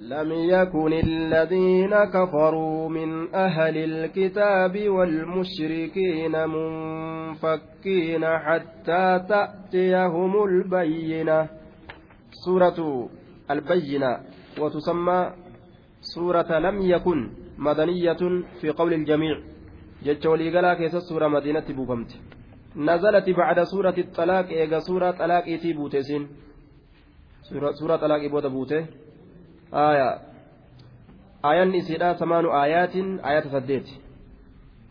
لم يكن الذين كفروا من أهل الكتاب والمشركين منفكين حتى تأتيهم البينة. سورة البينة وتسمى سورة لم يكن مدنية في قول الجميع. جتشولي قلا كيس سورة مدينة بوبمت نزلت بعد سورة الطلاق إيجا سورة طلاق إيتي بوتسين. سورة, سورة طلاق بوتا بوته آية آيان إسيدا ثمان آيات آيات سديت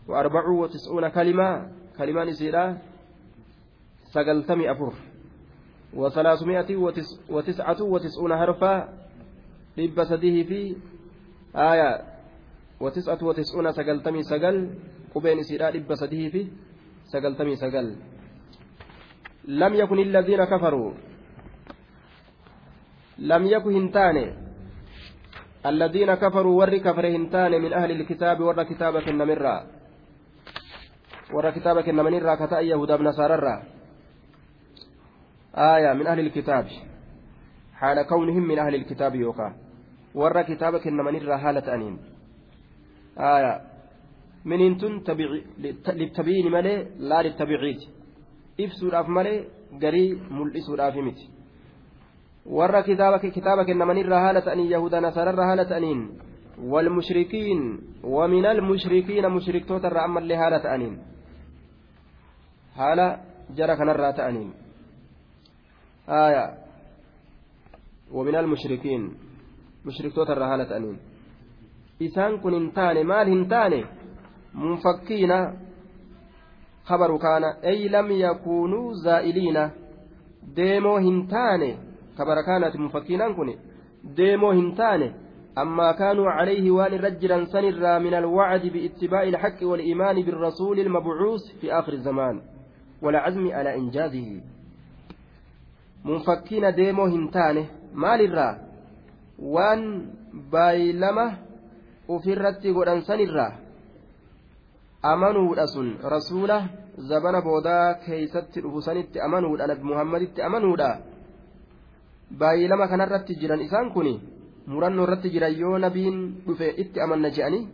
وأربع وتسعون كلمة كلمان إسيدا سقلتمي أفر وثلاثمائة وتسعة وتسعون حرفا لب سديه في آية وتسعة وتسعون سقلتمي سقل قبين إسيدا لب سديه في سقلتمي سقل لم يكن الذين كفروا لم يكن هنتاني الذين كفروا ور كفر هنتان من أهل الكتاب ور كتابك النمرة ور كتابك النمرة كتاء يهودا بن نصارى آية من أهل الكتاب. حال كونهم من أهل الكتاب يوكا ور كتابك النمرة حالة أنين. آية من انتن تبعي للتبيين مالي لا للتبعيد إفسوداف مالي قري ملئسوداف متي warra kitaaba kennamanirra haala ta'anii yahuda nasaararra haala ta'aniin والمشركين ومن المشركين مشركتوت الرأم اللي هالة أنين هالة جرى كنرى تأنين آية ومن المشركين مشركتوت الرهالة أنين إسان كن انتاني مال انتاني منفكين خبر كان أي لم يكونوا زائلين ديمو هنتاني kabara kaanaati mufakkiinaan kun deemoo hin taane أما كانوا عليه وان رجلا سنرا من الوعد باتباع الحق والإيمان بالرسول المبعوث في آخر الزمان والعزم على إنجازه منفكين ديمو هنتانه مال الرا وان بايلمه وفي الرتي قران سنرا أمنوا أسن رسوله زبن بودا كيست رفسنت أمنوا أنا بمحمد أمنوا baay'ee lama kanarratti jiran isaan kun murannoo irratti jiran yoo nabiin dhufe itti amanna je'anii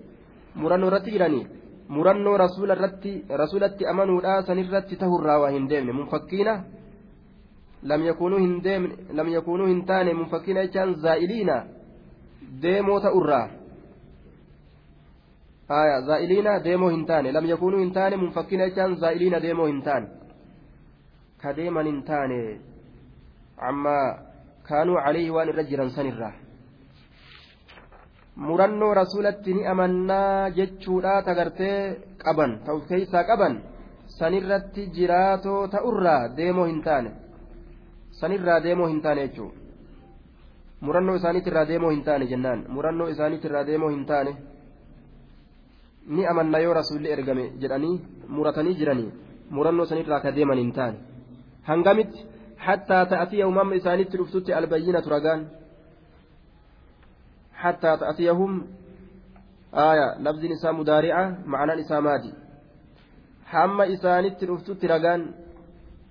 murannoo irratti jiranii murannoo rasuulatti amanuudhaa sanirratti tahurraa waa hin deemne munfakkiina lam yakuunuu hin taane munfakkiina jechaan zaa'iliina deemoo ta'urraa aya zaa'iliina deemoo hin taane lam yakuunuu hin taane munfakkiina jechaan zaa'iliina deemoo hin ka deeman hin taane kaanuu calayhi waan irra jiran sanirraa murannoo rasuulatti ni amannaa jechuudha tagartee qaban ta'uf keeysaa qaban sanirratti jiraatoo ta'urraa deemoo hin taane sanirraa deemoo hin taane jechuudha murannoo isaaniitirraa deemoo hin taane jennaan murannoo isaaniitirraa deemoo hin taane ni amanna yoo rasuulli ergame jedhanii muratanii jiranii murannoo sanirraa ka deeman hin taane hangamitti حتى تأتيهم أم إسانيت رفتت البينة رقان. حتى تأتيهم آية لفظ نساء مدارعة معنى نساء مادي. حما إسانيت رفتت رقان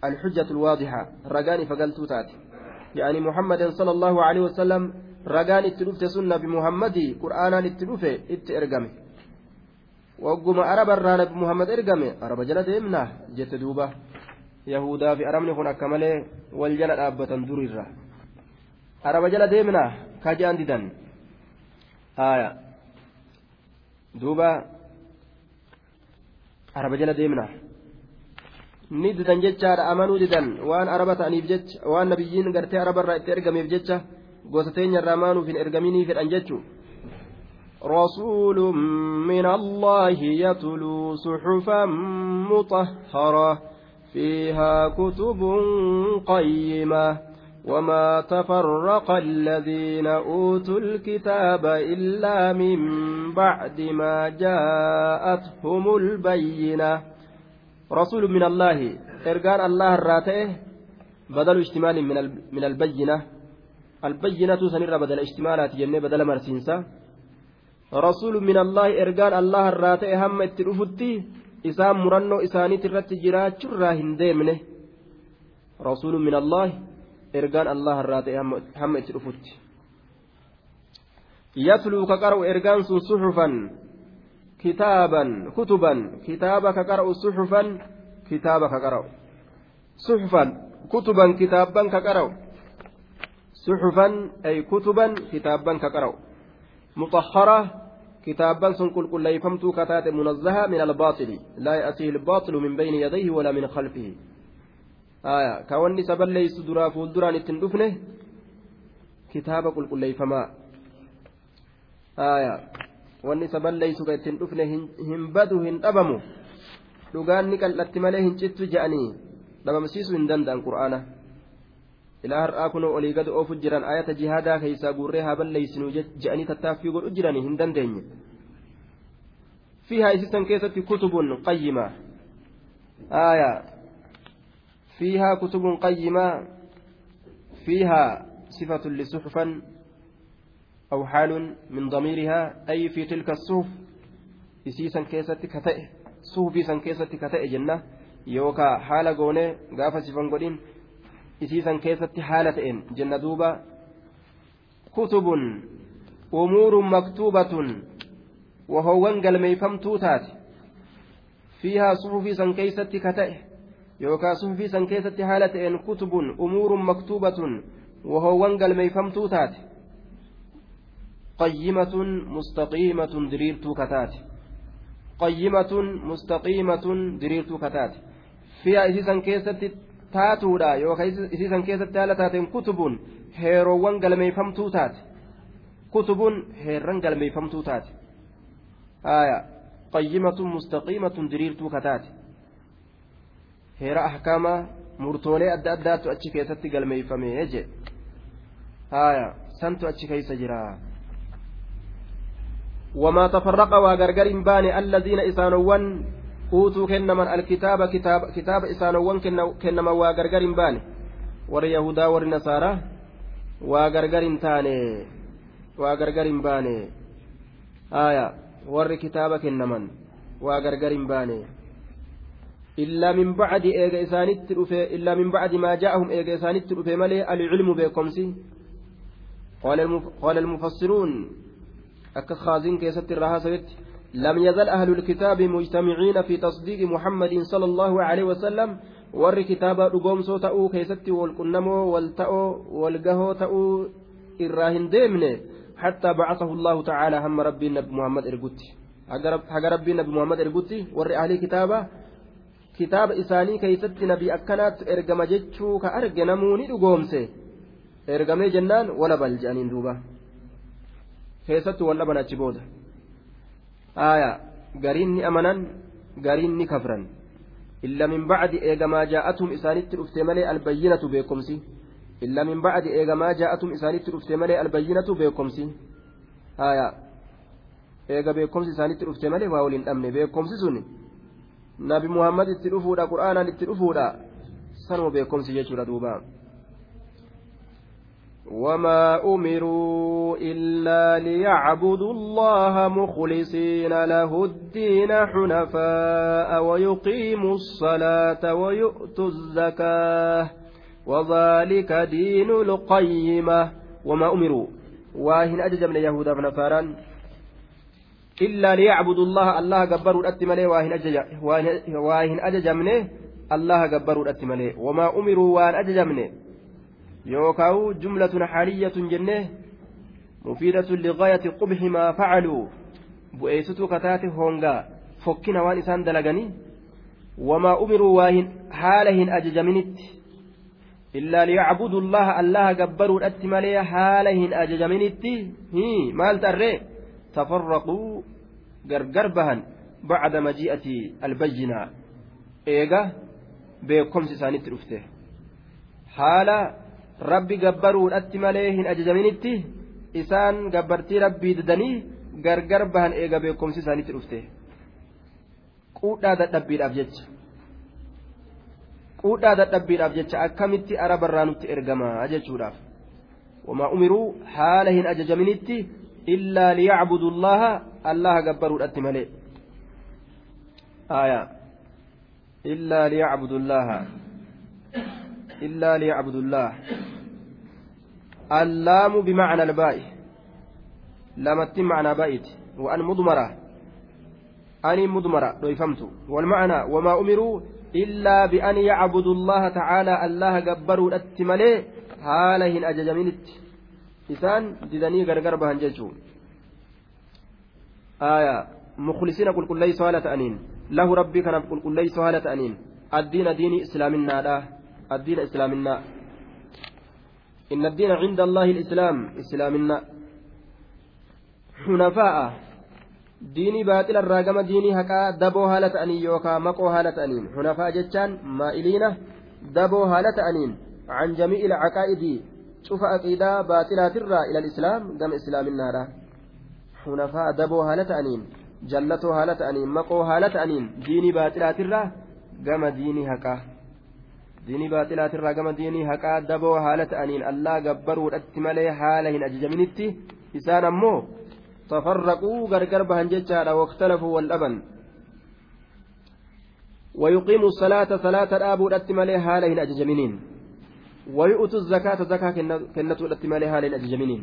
الحجة الواضحة رقان فقلت تاتي. يعني محمد صلى الله عليه وسلم رقان اتلفت سنة بمحمد قرآنا اتلفت اتئرقمه وقم أرب الرانب محمد ارقمه أرب جلد إمنه جت دوبه. Yahudaa fi arabni kun akka malee wal jala dhaabbatan durirra araba jala deemna kajaan didan haya duuba araba jala deemna ni didan jechaadha amanuu didan waan araba ta'aniif jecha waan nabiyyiin gartee arabarraa itti ergameef jecha gosa teenyarraa maanuuf hin ergaminii fedhan jechuu رسول من الله يتلو صحفا مطهرة فيها كتب قيمة. وما تفرق الذين أوتوا الكتاب إلا من بعد ما جاءتهم البينة. رسول من الله إرقان الله الراتئه بدل اشتمال من البينة. البينة سنرى بدل اشتمالات جنة بدل مرسينسا. رسول من الله إرقان الله الراتئه هم اتلفتي isaan murannoo isaaniit irratti jiraachurraa hin deemne rasuulu min allah ergaan allah irraa ta'e hamma itti dhufutti yatluu ka qara'u ergaan sun suxufan kitaaban kutuban kitaaba ka qara'u suxufan kitaaba ka qara'u suxufan kutuban kitaabban ka qara'u suxufan ay kutuban kitaabban ka qara'u muxaxara kitaabban sun qulqulleeyfamtuu kataate munazzaha min albaaxili laa ya'tiihi albaaxilu min bayni yadayhi walaa min khalfihi aya ka wanni isa balleeysu duraa fuulduraan ittiin dhufne kitaaba qulqulleeyfamaa aya wanni isa balleeysu ka ittiin dhufne hin badu hin dhabamu dhugaan ni qal'atti malee hin cittu je'anii dhabamsiisuu hin danda'an ilaa har'aa kunoo olii gad oofu jiran ayata jihaadaa keeysaa guurree haa balleeysinu je'anii tattaaffii godhu jiranii hin dandeenye fiihaa isisan keessatti kutubun qayyimaa aya fiihaa kutubun qayyimaa fiihaa sifatun lisuxufan أو حال من ضميرها أي في تلك الصحف إسيسا كيستي كتئ صحفي سن كيستي كتئ جنة يوكا حال قوني غافة سفن قدين إسيسا كيستي حالة إن جنة دوبا كتب أمور مكتوبة وهو قلميفم توتات فيها صحفي سن كيستي كتئ يوكا صحفي سن كيستي حالة إن كتب أمور مكتوبة وهو قلميفم توتات قيمة مستقيمة دريرتو كتات قيمة مستقيمة دريرتو كتات فيها إسيسا كيست تاتودا يوكا إسيسا كيست تالتات كتب هيروان قلميفمتو تات كتب هيران قلميفمتو تات آية قيمة مستقيمة دريرتو كتات heera ahkaama murtoolee adda addaatu achi keessatti galmeeyfame je haya santu achi keeysa jira. وما تفرق وغرغر بان الذين إسانوان أوتوا كنما الكتاب كتاب كتاب إسانوان كنما وغرغر بان ور يهودا ور نصارى وغرغر تاني وغرغر بان آية ور كتاب كنما وغرغر بان إلا من بعد إيجا إسانت إلا من بعد ما جاءهم إيجا إسانت ملي العلم بكمسي قال المفسرون akka khaaziin keessatti irraa haasawetti لم يزل أهل الكتاب مجتمعين في تصديق محمد صلى الله عليه وسلم ta'oo wal gahoo ta'uu irraa hin deemne hattaa bacasahu allahu tacaala hamma rabbiin nabi muhammad ergutti haga rabbiin nabi muhammad ergutti warri ahlii kitaaba kitaaba isaanii keessatti nabi akkanaatti ergama jechuu ka arge namuu ni dhugoomse ergamee jennaan wala bal je'aniin duuba keessattuu wal dhaban achi booda aayaa gariin ni amanan gariin ni kafran. Illa min bacdi eegamaa jaa'atum isaanitti dhufte malee albayyinatu beekomsi illa min bacdi eegamaa jaa'atum isaanitti dhufte malee albayyinatu beekomsi aayaa eega beekomsi isaanitti dhufte malee waa waliin dhabne. Beekomsi sun nabi muhammad itti dhufuudha qur'aanaan itti dhufuudha. Sanuma beekomsi jechuudha duubaa وما أمروا إلا ليعبدوا الله مخلصين له الدين حنفاء ويقيموا الصلاة ويؤتوا الزكاة وذلك دين القيمة وما أمروا. واهن أججمن يهودا فنفارا إلا ليعبدوا الله الله جبروا الأتملي واهن أججمن الله جبروا الأتملي وما أمروا وان أججمن. Yookaan jumlatun xaaliyyatun jennee mufiidatun liqaayati qubxi maa facaluu bu'eessituu kataate hongaa fokkina waan isaan dalaganii wamaa umiruu waa haala hin ajajaminitti illaa liyacbudu allaha allaha gabbaruudhatti malee haala hin ajajaminitti maal tarree tafarraquu gargar bahan bacda maji'ati albayyinaa eega beekomsi isaanitti dhufte haala rabbi gabbaruudhatti malee hin ajajaminitti isaan gabbartii rabbii didanii gargar bahan eega beekumsi isaanitti dhufte. Quudhaa dadhabbiidhaaf jecha. Quudhaa dadhabbiidhaaf jecha akkamitti arabarraa nutti ergamaa jechuudhaaf? Wamaa umiruu haala hin ajajaminitti illaa liyacbudu llaha allaha gabbaruudhatti malee. Aya illaa liyacbudu llaha illaa liyacbudu llaha اللام بمعنى الباء. لمت معنى بيت وأن مضمرة. أني مضمرة. دويفمت والمعنى وما أمروا إلا بأن يعبدوا الله تعالى الله جبروا التملي هالهن أججمينت إسان ددني غرغر بهن ججو. آية. مخلصين قل قل ليس هالة أنين له ربي كان قل قل ليس هالة أنين الدين دين إسلامنا لا. الدين إسلامنا. إن الدين عند الله الإسلام إسلامنا حنفاء diinii baaxila irraa gama diinii haqaa daboo haala ta'anii yookaan maqoo haala ta'aniin hunafaa jechaan maa'iliina daboo haala ta'aniin can jami'il caqaa'idii cufa aqiidaa baaxilaatirraa ilal islaam gama islaaminaadha hunafaa daboo haala ta'aniin jallatoo haala ta'aniin maqoo haala ta'aniin diinii baaxilaatirraa gama diinii haqaa diinii baaxilaatirraa gama diinii haqaa daboo haala ta'aniin allaa gabbaruudhatti malee haala hin ajajaminitti isaan ammoo تفرقوا غرغر بهن ججارا واختلفوا والأبن. ويقيموا الصلاة صلاة الآبو الأتمالي هالين أججمنين ويؤتوا الزكاة زكاة كنة الأتمالي هالين أججمنين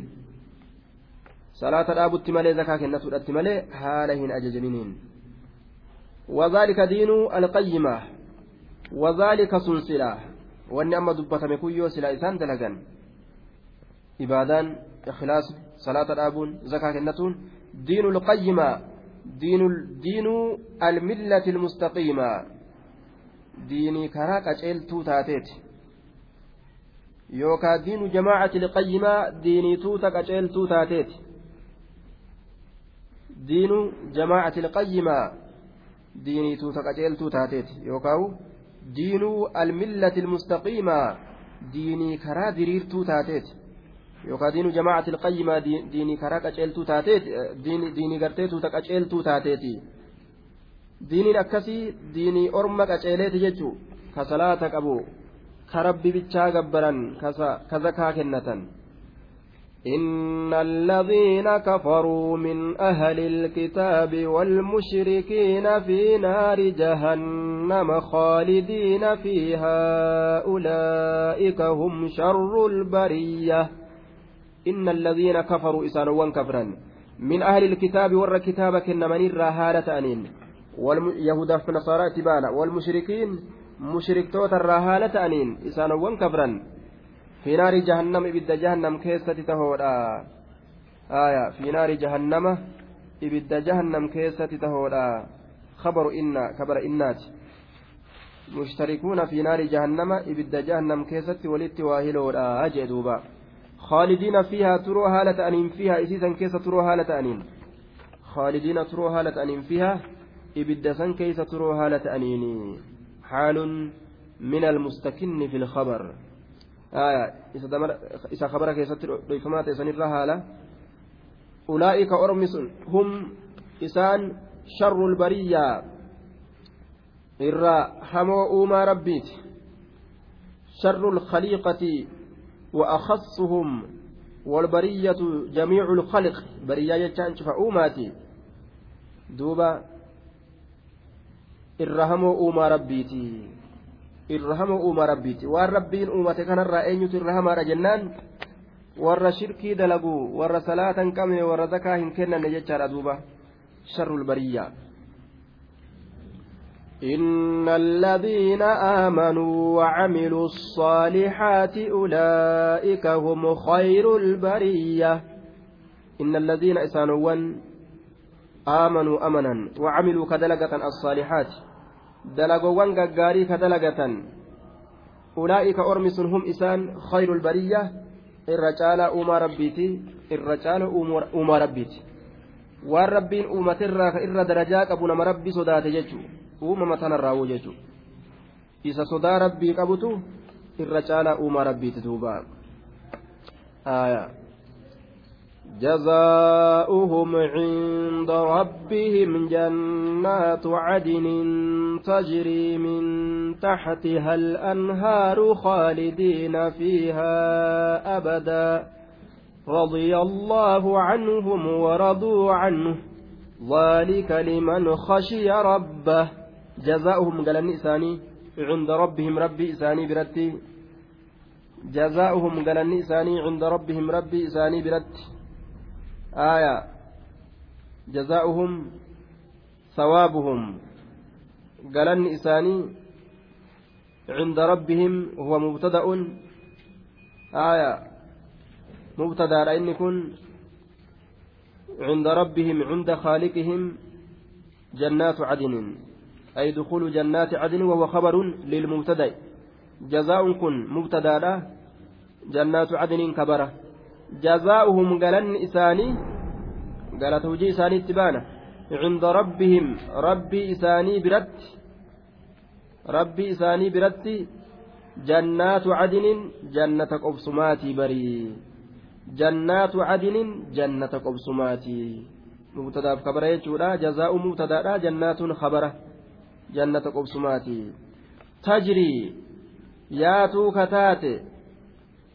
صلاة الآبو التمالي زكاة كنة الأتمالي هالين أججمنين وذلك دين القيمة. وذلك سلسلة. وأن أما دبتم كيو سلا إسان دلقا إبادان إخلاص صلاة الآبون زكاة النتون. دين القيمة دين دين الملة المستقيمة. ديني كراك أجلتو تاتيت يوكا دين جماعة القيمة ديني توتك أجلتو تاتيت دين جماعة القيمة ديني توتك أجلتو تاتيت يوكاو؟ دين الملة المستقيمة ديني كرا دريرتو تاتيت yookaan diinu jamaacati ilqayyimaa diinii karaa qaceeltuu taateeti diinii garteetu ta qaceeltuu taateeti diiniin akkasii diinii orma qaceeleeti jechuu ka salaata qabu ka rabbi bichaa gabbaran ka zakaa kennatan إن الذين كفروا من أهل الكتاب والمشركين في نار جهنم خالدين فيها أولئك هم شر البريه إن الذين كفروا إسانوان كفرا من أهل الكتاب ور كتاب كنمن الرهالة أنين واليهود في نصارى تبانا والمشركين مشرك توت الرهالة أنين إسانوان كفرا في نار جهنم إبد جهنم كيسة تهودا. آية في نار جهنم إبد جهنم كيسة تهودا. خبر إنا كبر إنات مشتركون في نار جهنم إبد جهنم كيسة ولدت واهلودا. أجدوبا خالدين فيها تروا هالة أنين فيها إسيسا كيس تروا هالة أنين. خالدين تروا هالة أنين فيها إبدسا كيس تروا هالة أنين حال من المستكن في الخبر. آية إذا خبرك كيس فما تسنر هالة أولئك أرمس هم إسان شر البرية. إرى حمو أوما ربيت شر الخليقة وأخصهم والبرية جميع الخلق. برية يجان شفا أوماتي. دوبا irrahamoo uumaa rabbiiti irrahamoo uumaa rabbiiti waan rabbiin uumate kanarraa eenyutu irrahamaadha jennaan warra shirkii dalagu warra salaata hin qabne warra zakaa hin kennanne jechaadha duuba sharrul bariyyaa إن الذين آمنوا وعملوا الصالحات أولئك هم خير البرية إن الذين إسانوا آمنوا أمنا وعملوا كدلقة الصالحات dalagoowwan gaggaarii ka dalagatan ulaa'ika ormi sun hum isaan khayrul bariyyaa irra caalaa uumaa rabbiiti irra caalaa uumaa rabbiiti. Waan rabbiin uumatirraa ka irra darajaa qabu nama rabbi sodaate jechu uumama tanarraa woo jechuu isa sodaa rabbii qabutu irra caalaa uumaa rabbiiti duubaa aayaa. جزاؤهم عند ربهم جنات عدن تجري من تحتها الأنهار خالدين فيها أبدا. رضي الله عنهم ورضوا عنه. ذلك لمن خشي ربه. جزاؤهم قال إساني عند ربهم ربي إساني برتي. جزاؤهم قال إساني عند ربهم ربي إساني برت آية. جزاؤهم ثوابهم. قالن إساني عند ربهم هو مبتدأ. آية. مبتدأ لأن كن عند ربهم عند خالقهم جنات عدن. أي دخول جنات عدن وهو خبر للمبتدأ. جزاء كن مبتدأ جنات عدن كبرة. جزاؤهم قالن إساني قالت وجي إساني اتبانه عند ربهم ربي إساني برت ربي إساني برت جنات عدن جنة قبسماتي بري. جنات عدن جنة قبسماتي مبتدأ خبر يجودا جزاء مبتدأ جنات خبره جنة قبسماتي تجري ياتو كتات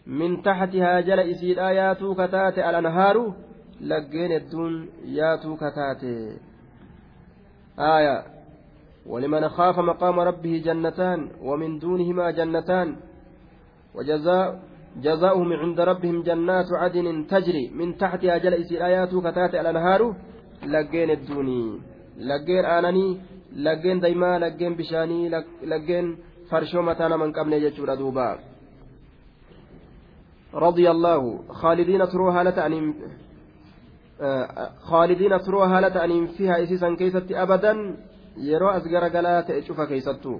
من تحتها جل إسيدا ياتو كتات الأنهار laggeen hedduun yaatuu kataate آية ولمن خاف مقام ربه جنتان ومن دونهما جنتان وجزاء جزاؤهم عند ربهم جنات عدن تجري من تحتها جل آيات كتات الأنهار لقين الدوني لقين آنني لقين ديما لقين بشاني لقين فرشو متانا من قبل يجور دوبا. رضي الله خالدين تروها لتأني خالدين turoo haala ta'aniin fiha isiisan keeysatti abadan yeroo as garagalaa ta'e cufa keeysattu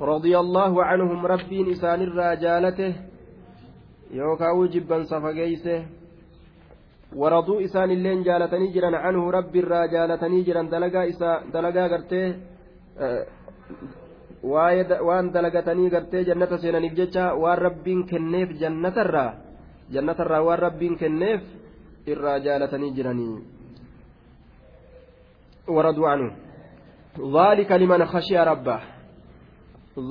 رضي الله عنهم ربين إسان الرجالته يوكاو جبا صفقيسه ورضوا إسان اللين جالتني جرا عنه رب الرجالتني جرا دلقا إسا دلقا قرته jannatarraa waan rabbiin kenneef irraa jaalatanii jiranii waraduu anhu ذلك لمن خشي ربه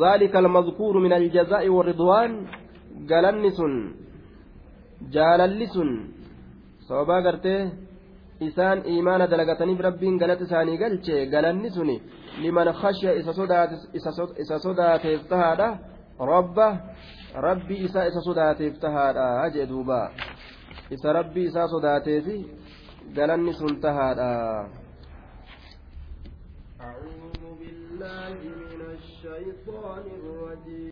ذلك المذكور من الجزاء والرضوان جلنس جاللس sababaa gartee isaan iimaana dalagataniif rabbiin galata isaanii galche galanni suni liman khashya isa sodaateef tahaadha rabba rabbi isaa isa sodaateef tahaadha jee duuba isa rabbii isaa sodaateefi galanni sun tahaadha أعوذ بالله من الشيطان الرجيم